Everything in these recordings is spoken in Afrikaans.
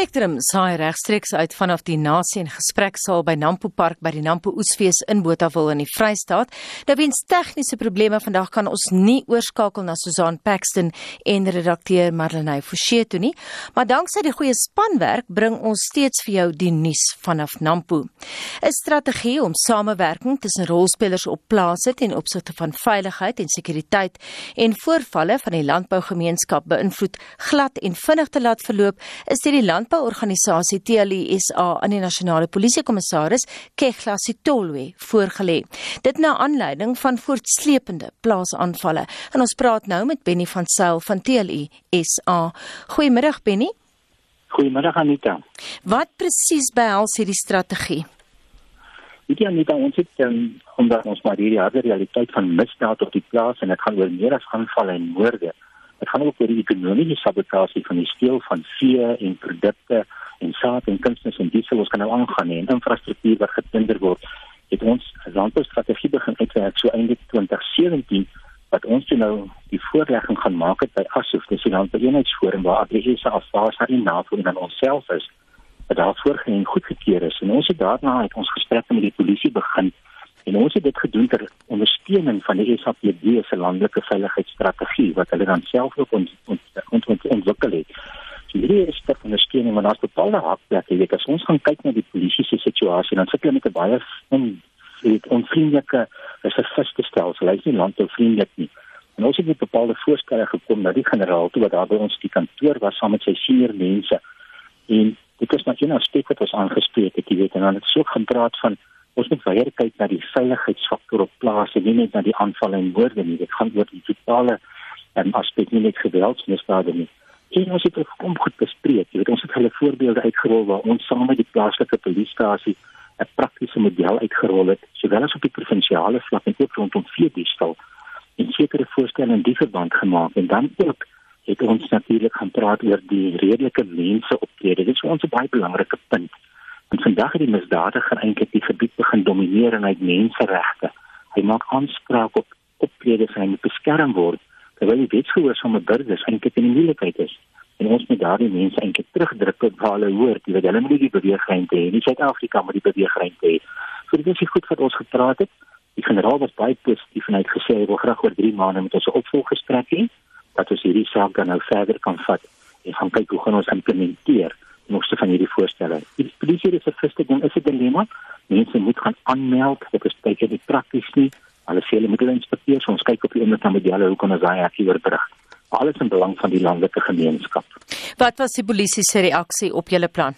Spectrum saai regstreeks uit vanaf die nasie en gespreksaal by Nampo Park by die Nampo Oesfees in Botawil in die Vrystaat. Nou weens tegniese probleme vandag kan ons nie oorskakel na Susan Paxton en redakteur Marlenae Forsie toe nie, maar danksy die goeie spanwerk bring ons steeds vir jou die nuus vanaf Nampo. 'n Strategie om samewerking tussen rolspelers op plase ten opsigte van veiligheid en sekuriteit en voorvalle van die landbougemeenskap beïnvloed glad en vinnig te laat verloop is deur die landbouorganisasie TLISA aan die nasionale polisiekommissaris Kegla Sitolwe voorgelê. Dit na aanleiding van voortsleepende plaasaanvalle. En ons praat nou met Benny van Sail van TLISA. Goeiemiddag Benny. Goeiemiddag Anita. Wat presies behels hierdie strategie? Dit nie dan ons het um, omdat ons maar hierdie harde realiteit van misdaad op die plaas en dit gaan oor meer as aanvalle en moorde. Dit gaan ook oor die ekonomiese sabotasie van die steel van vee en produkte en saad en kunsmis en diesel. Ons kan nou aangaan en infrastruktuur wat gebinder word. Het ons landboustrategie begin uitwerk so einde 2017 wat ons nou die voorlegging gaan maak het by ASOF, dis die landboueenheidsforum waar AGS afvaar in NAVO en onsself is wat daar voorgeen goedgekeur is. En ons het daarna het ons gesprekke met die polisie begin En ons het dit gedoen ter ondersteuning van die SAPD se landelike veiligheidsstrategie wat hulle dan self ook ont, ont, ont, ont, ontwikkel het. So hierdie is ter ondersteuning van ons bepaalde hakplekke. Jy weet as ons gaan kyk na die polisie se situasie, dan sit hulle met 'n baie on, weet, onvriendelike reserviste stelsel. Hulle is nie landbouvriendelik nie. En ons het met bepaalde voorstelle gekom dat die generaal toe wat daar by ons die kantoor was saam met sy senior mense en dit is net 'n aspek wat ons aangespreek het, jy weet, en dan het so gepraat van ons moet weer kyk na die veiligheidsfaktor op plase, nie net na die aanvalle en moorde nie. Dit gaan oor die totale um, aspek nie net geweldsmisdade nie. En ons het ook goed bespreek. Jy weet ons het hulle voorbeelde uitgerol waar ons saam met die plaaslike polisiestasie 'n praktiese model uitgerol het, sowel as op die provinsiale vlak en ook rondom veediefstal en sekere voorstelle in die verband gemaak en dan ook het ons natuurlik gaan praat oor die redelike mense optrede. Dit is ons 'n baie belangrike punt. En vandag het die misdadiger eintlik die gebied begin domineer en hy het menseregte. Hy maak aanspraak op optrede sy moet beskerm word terwyl die wetsgehoorsame burgers eintlik in die moeilikheid is. En ons moet daardie mense eintlik terugdruk op waar hulle hoort, jy weet hulle moet die beweegruimte hê nie. Suid-Afrika moet die beweegruimte hê. So dit is goed wat ons gepraat het. Die generaal was baie positief en hy het gesê hy wil graag oor 3 maande met ons 'n opvolggesprek hê dat ons hierdie saak dan nou verder kan vat en gaan kyk hoe gaan ons implementeer moeste van hierdie voorstelle. Die polisie is verfriste ding is 'n dilemma. Mense moet gaan aanmeld, dit is baie nie prakties nie. Hulle sê hulle moet hulle inspekteer, ons kyk op die oomblik na modelle hoe kan ons daai akkie oorbrug. Alles in belang van die landelike gemeenskap. Wat was die polisie se reaksie op julle plan?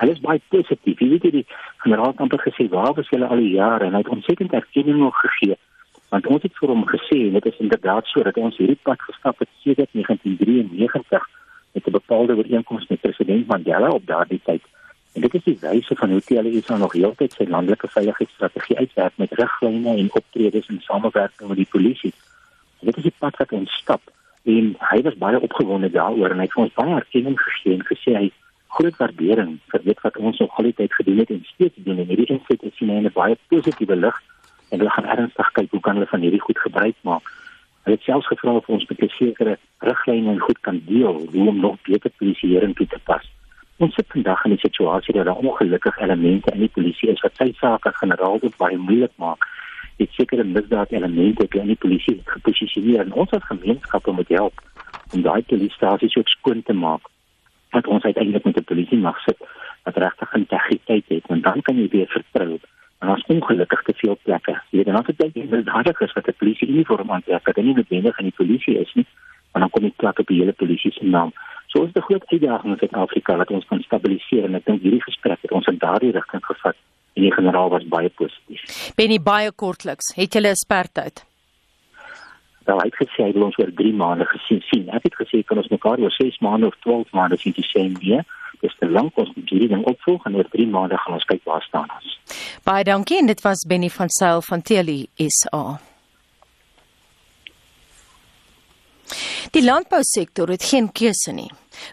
Hulle is baie positief. Jy weet die generaal het gesê, "Waar was julle al die jare?" en hy het ontsettend erkenning nog gegee. Want ons het vir hom gesê, dit is inderdaad so dat ons hierdie pad gestap het sedert 1993 met 'n bepaalde ooreenkoms met president Mandela op daardie tyd. En dit is die wyse van hoe TLS nou nog heeltyd sy landelike veiligheidsstrategie uitwerk met riglyne en optredes in samewerking met die polisie. En dit is die pad wat ons stap en hy was baie opgewonde daaroor en hy het ons baie erkenning gegee en gesê hy groot waardering vir dit wat ons nog altyd gedoen het en steeds doen en hierdie inset is in 'n baie positiewe lig en hulle gaan ernstig kyk hoe kan hulle van hierdie goed gebruik maak. Hulle het selfs gevra of ons met 'n sekere riglyne en goed kan deel hoe om nog beter polisieering toe te pas. Ons sit vandag in 'n situasie waar daar ongelukkige elemente in die polisie is wat sy sake generaal ook baie moeilik maak. Dit sekere misdaad elemente in die polisie geposisioneer en ons as gemeenskap moet help om daai polisiestasies ook skoon te maak. Dat ons uiteindelik met 'n polisie mag sit wat regtig integriteit het en dan kan jy weer vertrou En ons ongelukkig te veel plekke. Jy weet, dan as dit jy wil dadelik is wat 'n polisie uniform aantrek, dat dit nie noodwendig in die polisie is nie, maar dan kom jy plek op die hele polisie se naam. So is dit 'n groot uitdaging in Suid-Afrika dat ons kan stabiliseer en ek dink hierdie gesprek het ons in daardie rigting gevat en die generaal was baie positief. Benny baie kortliks, het jy 'n spertyd? Wel, hy het gesê hy wil ons oor 3 maande gesien sien. Ek het gesê kan ons mekaar oor 6 maande of 12 maande sien te sien nie. Dis te lank ons moet hierdie ding opvolg en oor 3 maande gaan ons kyk waar staan ons. Baie dankie en dit was Benny van Sail van Teli SA. Die landbousektor het geen keuse nie.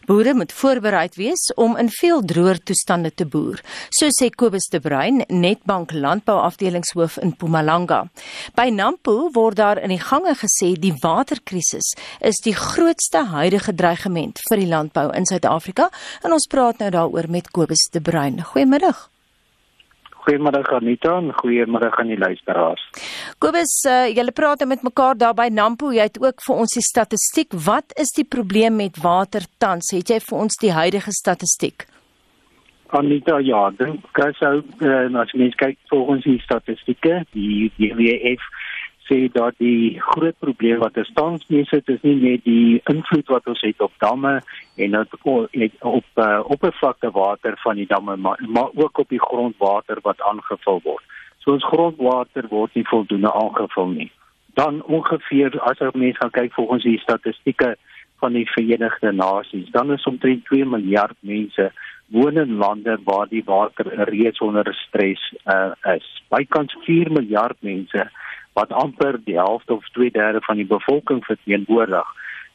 Boere moet voorbereid wees om in veel droër toestande te boer, so sê Kobus de Bruin, Netbank landbouafdelingshoof in Mpumalanga. By Nampo word daar in die gange gesê die waterkrisis is die grootste huidige dreigement vir die landbou in Suid-Afrika en ons praat nou daaroor met Kobus de Bruin. Goeiemiddag. Goeiemôre Anita en goeiemôre aan die luisteraars. Kobus, uh, julle praat met mekaar daar by Nampo. Jy het ook vir ons die statistiek. Wat is die probleem met water tans? Het jy vir ons die huidige statistiek? Anita, ja, dink ek sou uh, as mens kyk volgens die statistieke, die WWF sê dat die groot probleem wat ons tans mee sit is nie net die invloed wat ons het op damme en op op uh, oppervlakte water van die damme maar, maar ook op die grondwater wat aangevul word. So ons grondwater word nie voldoende aangevul nie. Dan ongeveer as ons mense gaan kyk volgens die statistieke van die Verenigde Nasies, dan is omtrent 2 miljard mense woon in lande waar die water reeds onder stres uh, is. Bykans 4 miljard mense wat amper die helfte of 2/3 van die bevolking verteenwoordig,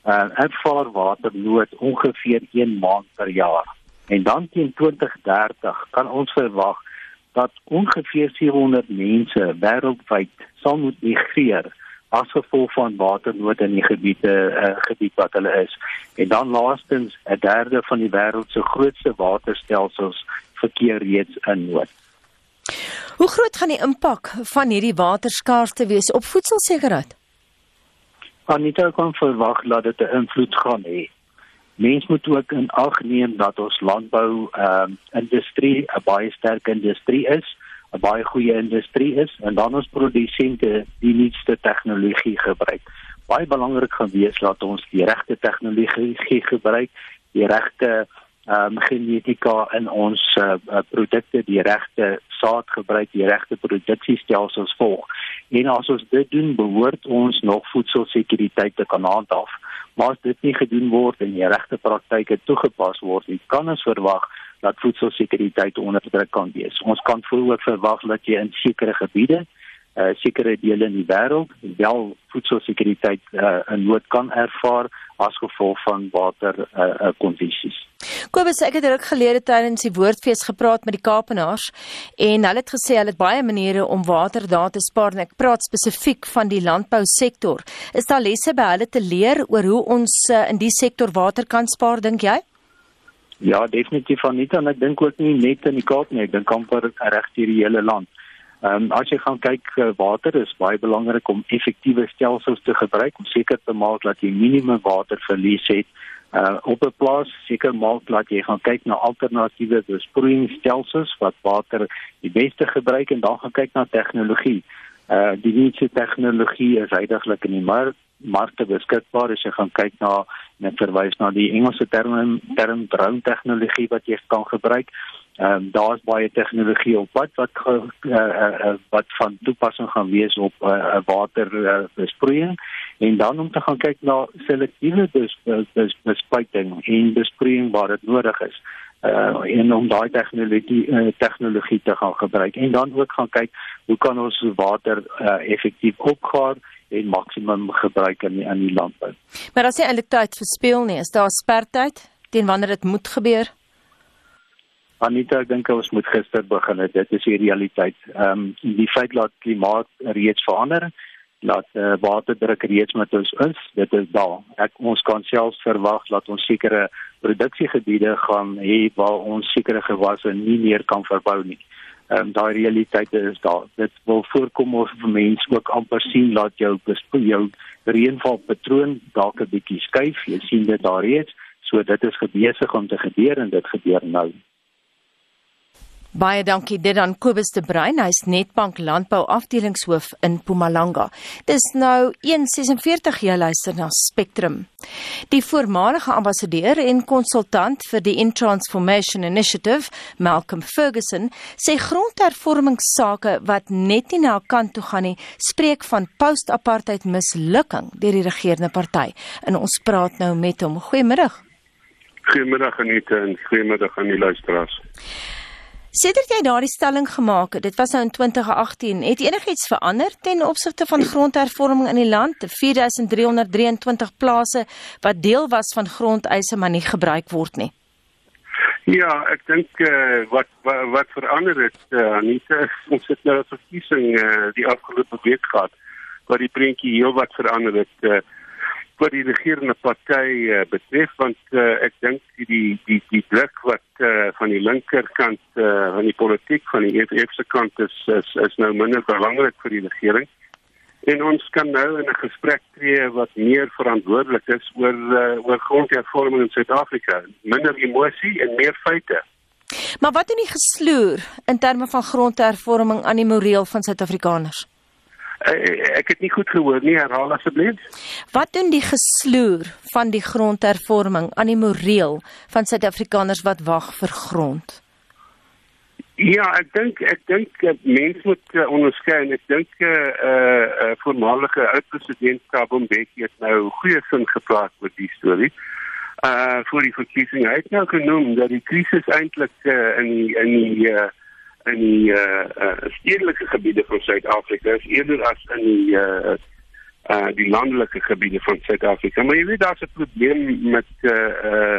uh, ervaar waternood ongeveer 1 maand per jaar. En dan teen 2030 kan ons verwag dat ongeveer 400 mense wêreldwyd sal moet migreer as gevolg van waternood in die gebiede uh, gebied wat hulle is. En dan laastens 'n derde van die wêreld se grootste waterstelsels verkeer reeds in nood. Hoe groot gaan die impak van hierdie waterskaarste wees op voedselsekerheid? Anita kan verwag dat dit 'n invloed gaan hê. Mens moet ook in ag neem dat ons landbou ehm um, industrie 'n baie sterk industrie is, 'n baie goeie industrie is en dan ons produsente die nuutste tegnologie gebruik. Baie belangrik gaan wees dat ons die regte tegnologie gebruik, die regte ehm um, genetika in ons uh, produkte die regte saad gebruik die regte produksiestelsels volg. En as ons dit doen behoort ons nog voedselsekuriteit te kan handhaaf. Maar as dit nie gedoen word en die regte praktyke toegepas word nie kan ons verwag dat voedselsekuriteit onder druk kan wees. Ons kan vooruit verwag dat jy in sekere gebiede uh, sekere dele in die wêreld wel voedselsekuriteit uh, in nood kan ervaar as gevolg van water uh, uh, kondisies. Kobus, ek het ruk gelede tydens die woordfees gepraat met die Kaapenaars en hulle het gesê hulle het baie maniere om water daar te spaar en ek praat spesifiek van die landbousektor. Is daar lesse by hulle te leer oor hoe ons uh, in die sektor water kan spaar dink jy? Ja, definitief van nie en ek dink ook nie net in die Kaap nie, ek dink amper reg deur die hele land. Ehm um, as jy gaan kyk uh, water is baie belangrik om effektiewe stelsels te gebruik om seker te maak dat jy minimum waterverlies het uh, op 'n plaas seker maak dat jy gaan kyk na alternatiewe besproeiingsstelsels wat water die beste gebruik en dan gaan kyk na tegnologie. Uh die nuutste tegnologie is uitdaglik in die mark markte beskikbaar as jy gaan kyk na net verwys na die Engelse term term drone tegnologie wat jy kan gebruik. Ehm um, daar's baie tegnologie op pad wat uh, uh, wat van toepassing gaan wees op 'n uh, water uh, besproeiing en dan om te gaan kyk na selektiewe bes, bes, bespuiting en besproeiing waar dit nodig is. Uh en om daai tegnologie uh, tegnologie te gaan gebruik en dan ook gaan kyk hoe kan ons water uh, effektief opgaar en maksimum gebruik in die, in die landbou. Maar as jy eintlik tyd verspeel nie, is daar spertyd teen wanneer dit moet gebeur? Anita, ek dink ons moet gister begin. Dit is die realiteit. Ehm um, die feit dat klimaat reeds verander, dat uh, waterdruk reeds met ons is, dit is daar. Ek ons kan selfs verwag dat ons sekere produksiegebiede gaan hê waar ons sekere gewasse nie meer kan verbou nie. Ehm um, daai realiteit is daar. Dit wil voorkom of mense ook amper sien dat jou jou reënvalpatroon dalk 'n bietjie skuif. Jy sien dit daar reeds. So dit is besig om te gebeur en dit gebeur nou. Baie dankie dit aan Kobus de Bruin, hy's Netbank Landbou Afdelingshoof in Mpumalanga. Dis nou 1:46 jy luister na Spectrum. Die voormalige ambassadeur en konsultant vir die Intransformation Initiative, Malcolm Ferguson, sê grondhervormingssake wat net nie na kant toe gaan nie, spreek van post-apartheid mislukking deur die regerende party. En ons praat nou met hom. Goeiemiddag. Goeiemiddag Anita en goeiemiddag aan die luisteraars. Sedert jy daardie stelling gemaak het, dit was nou in 2018, het enigiets verander ten opsigte van grondhervorming in die land? 4323 plase wat deel was van grondeise maar nie gebruik word nie. Ja, ek dink uh, wat, wat wat verander het, uh, Anita, ons het nou 'n verkiesing uh, die afgelope week gehad wat die prentjie heel wat verander het. Uh, wat die regerende party uh, betref want uh, ek dink die die die druk wat uh, van die linkerkant uh, van die politiek van die EFF se kant is, is is nou minder belangrik vir die regering. En ons kan nou in 'n gesprek tree wat meer verantwoordelik is oor uh, oor grondhervorming in Suid-Afrika. Minder emosie en meer feite. Maar wat doen die gesloer in terme van grondhervorming aan die moreel van Suid-Afrikaners? Uh, ek het nie goed gehoor nie, herhaal asseblief. Wat doen die gesloer van die grondhervorming aan die moreel van Suid-Afrikaners wat wag vir grond? Ja, ek dink ek dink mense moet uh, onderskei en ek dink 'n uh, uh, voormalige oud-president Thabo Mbeki het nou goeie sin gepraat met die storie. Uh vir die verkiesing hy het nou genoem dat die krisis eintlik uh, in die, in die uh, in die uh, uh stedelike gebiede van Suid-Afrika is eerder as in die uh uh die landelike gebiede van Suid-Afrika. Maar jy weet daar's 'n probleem met uh uh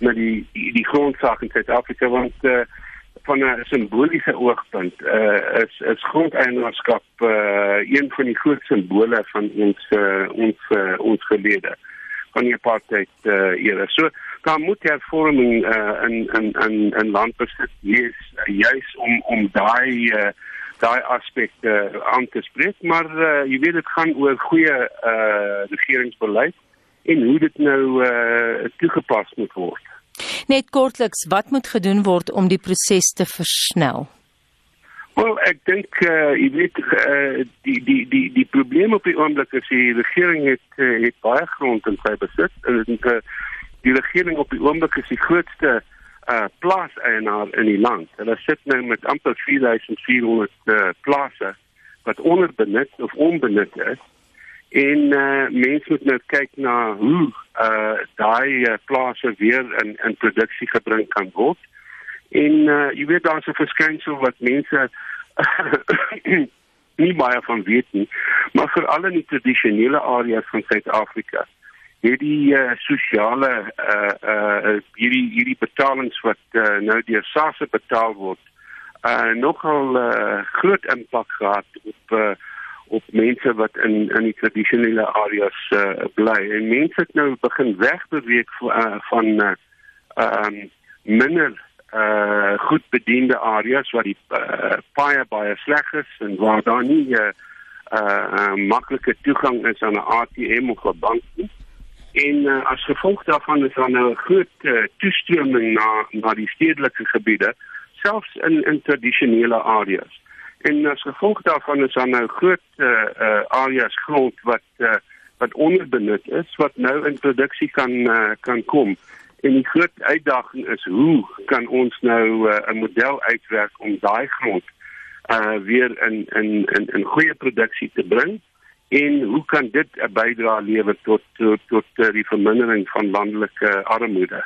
met die die, grondsaak in Suid-Afrika want uh van 'n simboliese oogpunt uh is is grondeienaarskap uh een van die groot simbole van ons uh, ons uh, ons gelede van die apartheid uh, era. So daar moet hervorming uh, in in in in landbesit wees uh, juis om om daai uh, daai aspekte uh, aan te spreek, maar uh, jy weet dit gaan oor goeie uh, regeringsbeleid en hoe dit nou uh, toegepas moet word. Net kortliks, wat moet gedoen word om die proses te versnel? Wel, ek dink uh, jy weet uh, die die die die probleem op die oomblik is die regering het uh, het baie grond in sy besit en uh, die regering op die oomblik is die grootste uh, plaaseienaar in die land. Hulle sit nou met amper 4400 uh, plase wat onderbenut of onbenut is. En uh, mense moet nou kyk na hoe uh, daai uh, plase weer in in produksie gebring kan word. En uh, jy weet daar's 'n verskynsel wat mense nie baie van weet nie, maar veral in die tradisionele areas van Suid-Afrika het die uh, sosiale uh uh hierdie hierdie betalings wat uh, nou deur SARS betaal word uh nogal uh, groot impak gehad op uh, op mense wat in in die tradisionele areas uh, bly en mense het nou begin wegbeweeg uh, van uh um minder uh goed bediende areas waar die uh, baie baie sleg is en waar daar nie uh, uh, uh, maklike toegang is aan 'n ATM of 'n bank nie. En uh, as gevolg daarvan is daar nou 'n groot uh, toestroming na na die stedelike gebiede, selfs in in tradisionele areas. En as gevolg daarvan is daar nou groot uh, uh, areas grond wat uh, wat onderbenut is wat nou in produksie kan uh, kan kom. En die groot uitdaging is hoe kan ons nou uh, 'n model uitwerk om daai grond uh weer in in in in goeie produksie te bring en hoe kan dit 'n bydrae lewer tot tot tot uh, die vermindering van landelike armoede?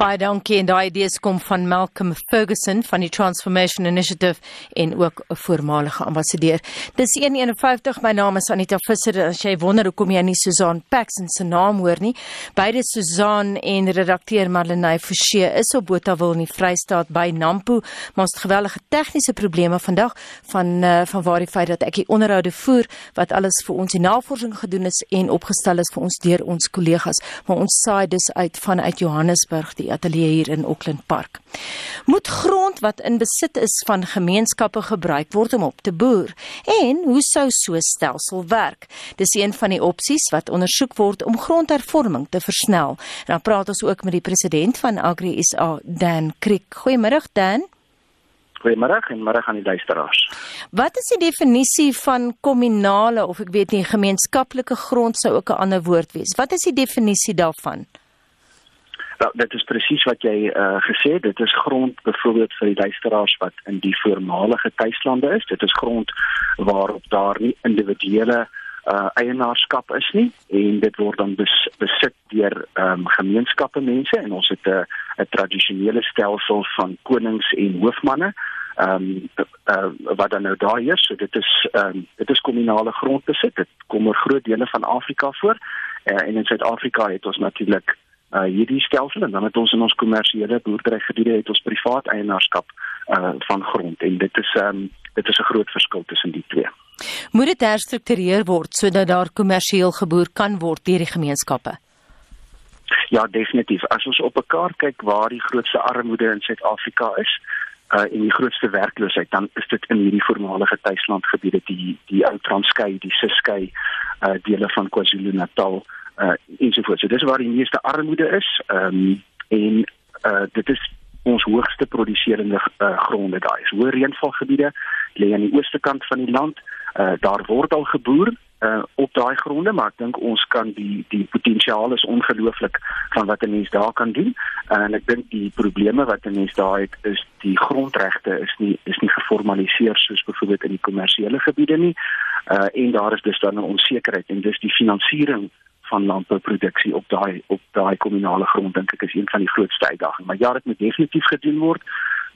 Baie dankie en daai idees kom van Malcolm Ferguson van die Transformation Initiative en ook 'n voormalige ambassadeur. Dis 151. My naam is Anita Visser. As jy wonder hoekom jy nie Susan Paxton se naam hoor nie, beide Susan en redakteur Marlenae Forsie is op Botawil in die Vrystaat by Nampo, maar ons het gewellige tegniese probleme vandag van uh, van waar die feit dat ek die onderhoude voer wat alles vir ons die navorsing gedoen is en opgestel is vir ons deur ons kollegas, maar ons saai dus uit vanuit Johannesburg die ateljee hier in Auckland Park. Moet grond wat in besit is van gemeenskappe gebruik word om op te boer? En hoe sou so 'n stelsel werk? Dis een van die opsies wat ondersoek word om grondhervorming te versnel. En dan praat ons ook met die president van Agri SA, Dan Kriek. Goeiemôre Dan. Goeiemôre en môre aan die luisteraars. Wat is die definisie van kommunale of ek weet nie gemeenskaplike grond sou ook 'n ander woord wees? Wat is die definisie daarvan? Wel, dit is presies wat jy uh, gesê het. Dit is grond byvoorbeeld vir die luisteraars wat in die voormalige tuislande is. Dit is grond waarop daar nie individuele uh eienaarskap is nie. En dit word dan bes, deur ehm um, gemeenskappe mense. En ons het 'n 'n tradisionele stelsel van konings en hoofmanne ehm um, uh, wat dan nou daar is so dit is ehm um, dit is kommunale grondbesit. Dit kom oor groot dele van Afrika voor. Uh, en in Suid-Afrika het ons natuurlik uh hierdie stelsel en dan het ons in ons kommersiële boerderygebiede het ons privaat eienaarskap uh van grond en dit is um, dit is 'n groot verskil tussen die twee. Moet dit herstruktureer word sodat daar kommersieel geboer kan word deur die gemeenskappe? Ja, definitief. As ons op 'n kaart kyk waar die grootste armoede in Suid-Afrika is, uh en die grootste werkloosheid, dan is dit in hierdie voormalige tuislandgebiede, die die ou Transkei, die Ciskei, uh dele van KwaZulu-Natal, uh ensovoorts. So dis waar die meeste armoede is. Ehm um, en uh dit is ons hoogste produserende uh, gronde daai is. Hoë reënvalgebiede lê aan die ooste kant van die land. Uh, daar word al geboer uh, op daai gronde, maar ek dink ons kan die die potensiaal is ongelooflik van wat 'n mens daar kan doen. Uh, en ek dink die probleme wat 'n mens daar het is die grondregte is nie is nie geformaliseer soos byvoorbeeld in die kommersiële gebiede nie. Uh, en daar is dus dan 'n onsekerheid en dis die finansiering van landbouproduksie op daai op daai kommunale grond dink ek is een van die grootste uitdagings. Maar ja, dit moet definitief gedoen word.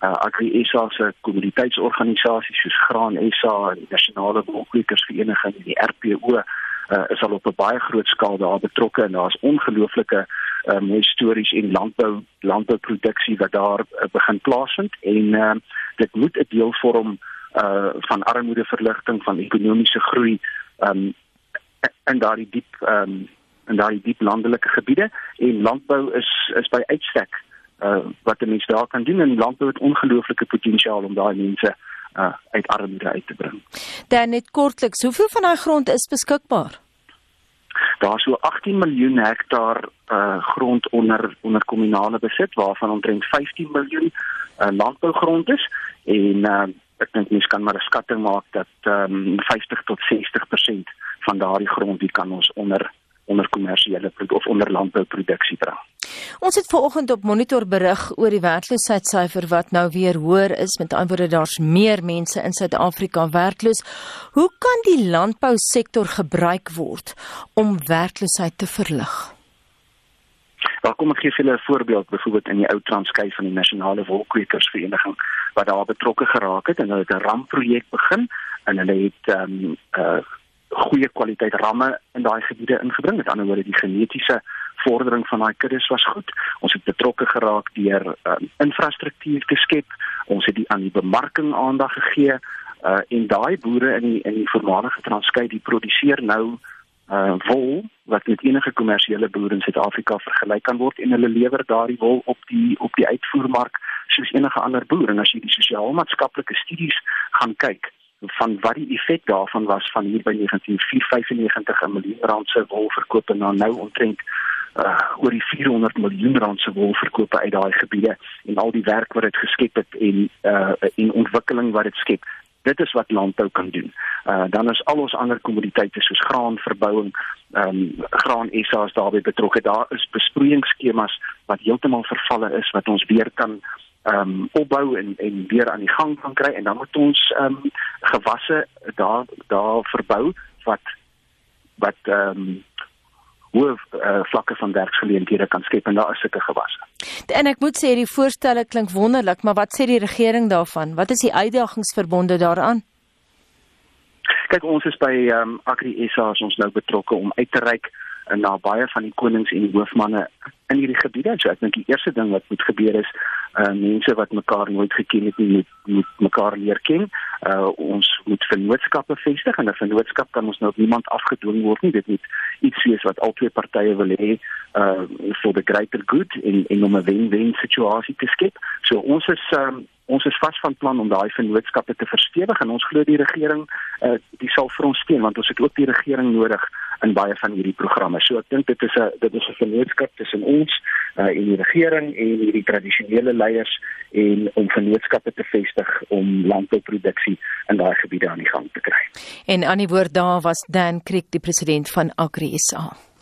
Uh Agri SA se kommoditeitsorganisasies soos Graan SA en die Nasionale Wolkwekersvereniging en die RPO uh is al op 'n baie groot skaal daar betrokke en daar's ongelooflike uh mooi stories en landbou landbouproduksie wat daar uh, begin plaasvind en uh dit moet 'n deel vorm uh van armoedeverligting van ekonomiese groei um in daardie diep um in daai diep landelike gebiede en landbou is is by uitstek uh wat 'n mens daar kan doen en landbou het ongelooflike potensiaal om daai mense uh uit armoede uit te bring. Dan net kortliks, hoeveel van daai grond is beskikbaar? Daar is so 18 miljoen hektaar uh grond onder onder kommunale besit waarvan omtrent 15 miljoen uh landbougrond is en uh ek dink mens kan maar 'n skatting maak dat um, 50 tot 60% van daardie grond wie kan ons onder onder kommersiële of onder landbouproduksie dra. Ons het vanoggend op monitor berig oor die werkloosheidssyfer wat nou weer hoër is met ander woorde daar's meer mense in Suid-Afrika werkloos. Hoe kan die landbousektor gebruik word om werkloosheid te verlig? Daar kom ek gee vir 'n voorbeeld byvoorbeeld in die ou Transkei van die Nasionale Wolkwekersvereniging wat daar betrokke geraak het en hulle het 'n rampprojek begin en hulle het ehm um, uh goeie kwaliteit ramme in daai gebiede ingebring. Met ander woorde, die genetiese vordering van daai kuddes was goed. Ons het betrokke geraak deur um, infrastruktuur te skep. Ons het die aan die bemarking aandag gegee. Uh en daai boere in die in die voormalige Transkei die produseer nou uh wol wat met enige kommersiële boer in Suid-Afrika vergelyk kan word en hulle lewer daardie wol op die op die uitvoermark soos enige ander boer en as jy die sosiaal-maatskaplike studies gaan kyk van wat die effek daarvan was van hier by 1995 'n miljoen rand se wolverkope na nou omtrent uh, oor die 400 miljoen rand se wolverkope uit daai gebiede en al die werk wat dit geskep het en uh, en ontwikkeling wat dit skep dit is wat landbou kan doen. Uh dan is al ons ander kommoditeite soos graanverbouing, ehm um, graan SA is daarbey betrokke. Daar is besproeiingsskemas wat heeltemal vervalle is wat ons weer kan ehm um, opbou en en weer aan die gang kan kry en dan moet ons ehm um, gewasse daar daar verbou wat wat ehm um, hoë uh, vlakke van werksgeleenthede kan skep en daar is sulke gewasse. En ek moet sê die voorstelle klink wonderlik, maar wat sê die regering daarvan? Wat is die uitdagings verbonde daaraan? Kyk, ons is by ehm um, Agri SA ons nou betrokke om uit te reik en na baie van die konings en hoofmanne in hierdie gebiede. So ek dink die eerste ding wat moet gebeur is uh mense wat mekaar nooit geken het nie moet, moet mekaar leer ken. Uh ons moet vennootskappe vestig en 'n vennootskap kan ons nou op niemand afgedwing word nie. Dit moet iets wees wat al twee partye wil hê uh for the greater good in in 'n wen-wen situasie te skep. So ons is um ons is vas van plan om daai vennootskappe te verstewig en ons glo die regering uh die sal vir ons steun want ons het ook die regering nodig in baie van hierdie programme. So ek dink dit is 'n dit is 'n vennootskap tussen ons uh en die regering en hierdie tradisionele leiers en om vennootskappe te vestig om landbouproduksie in daai gebiede aan die gang te kry. En aan die woord daar was Dan Kriek die president van Agri SA.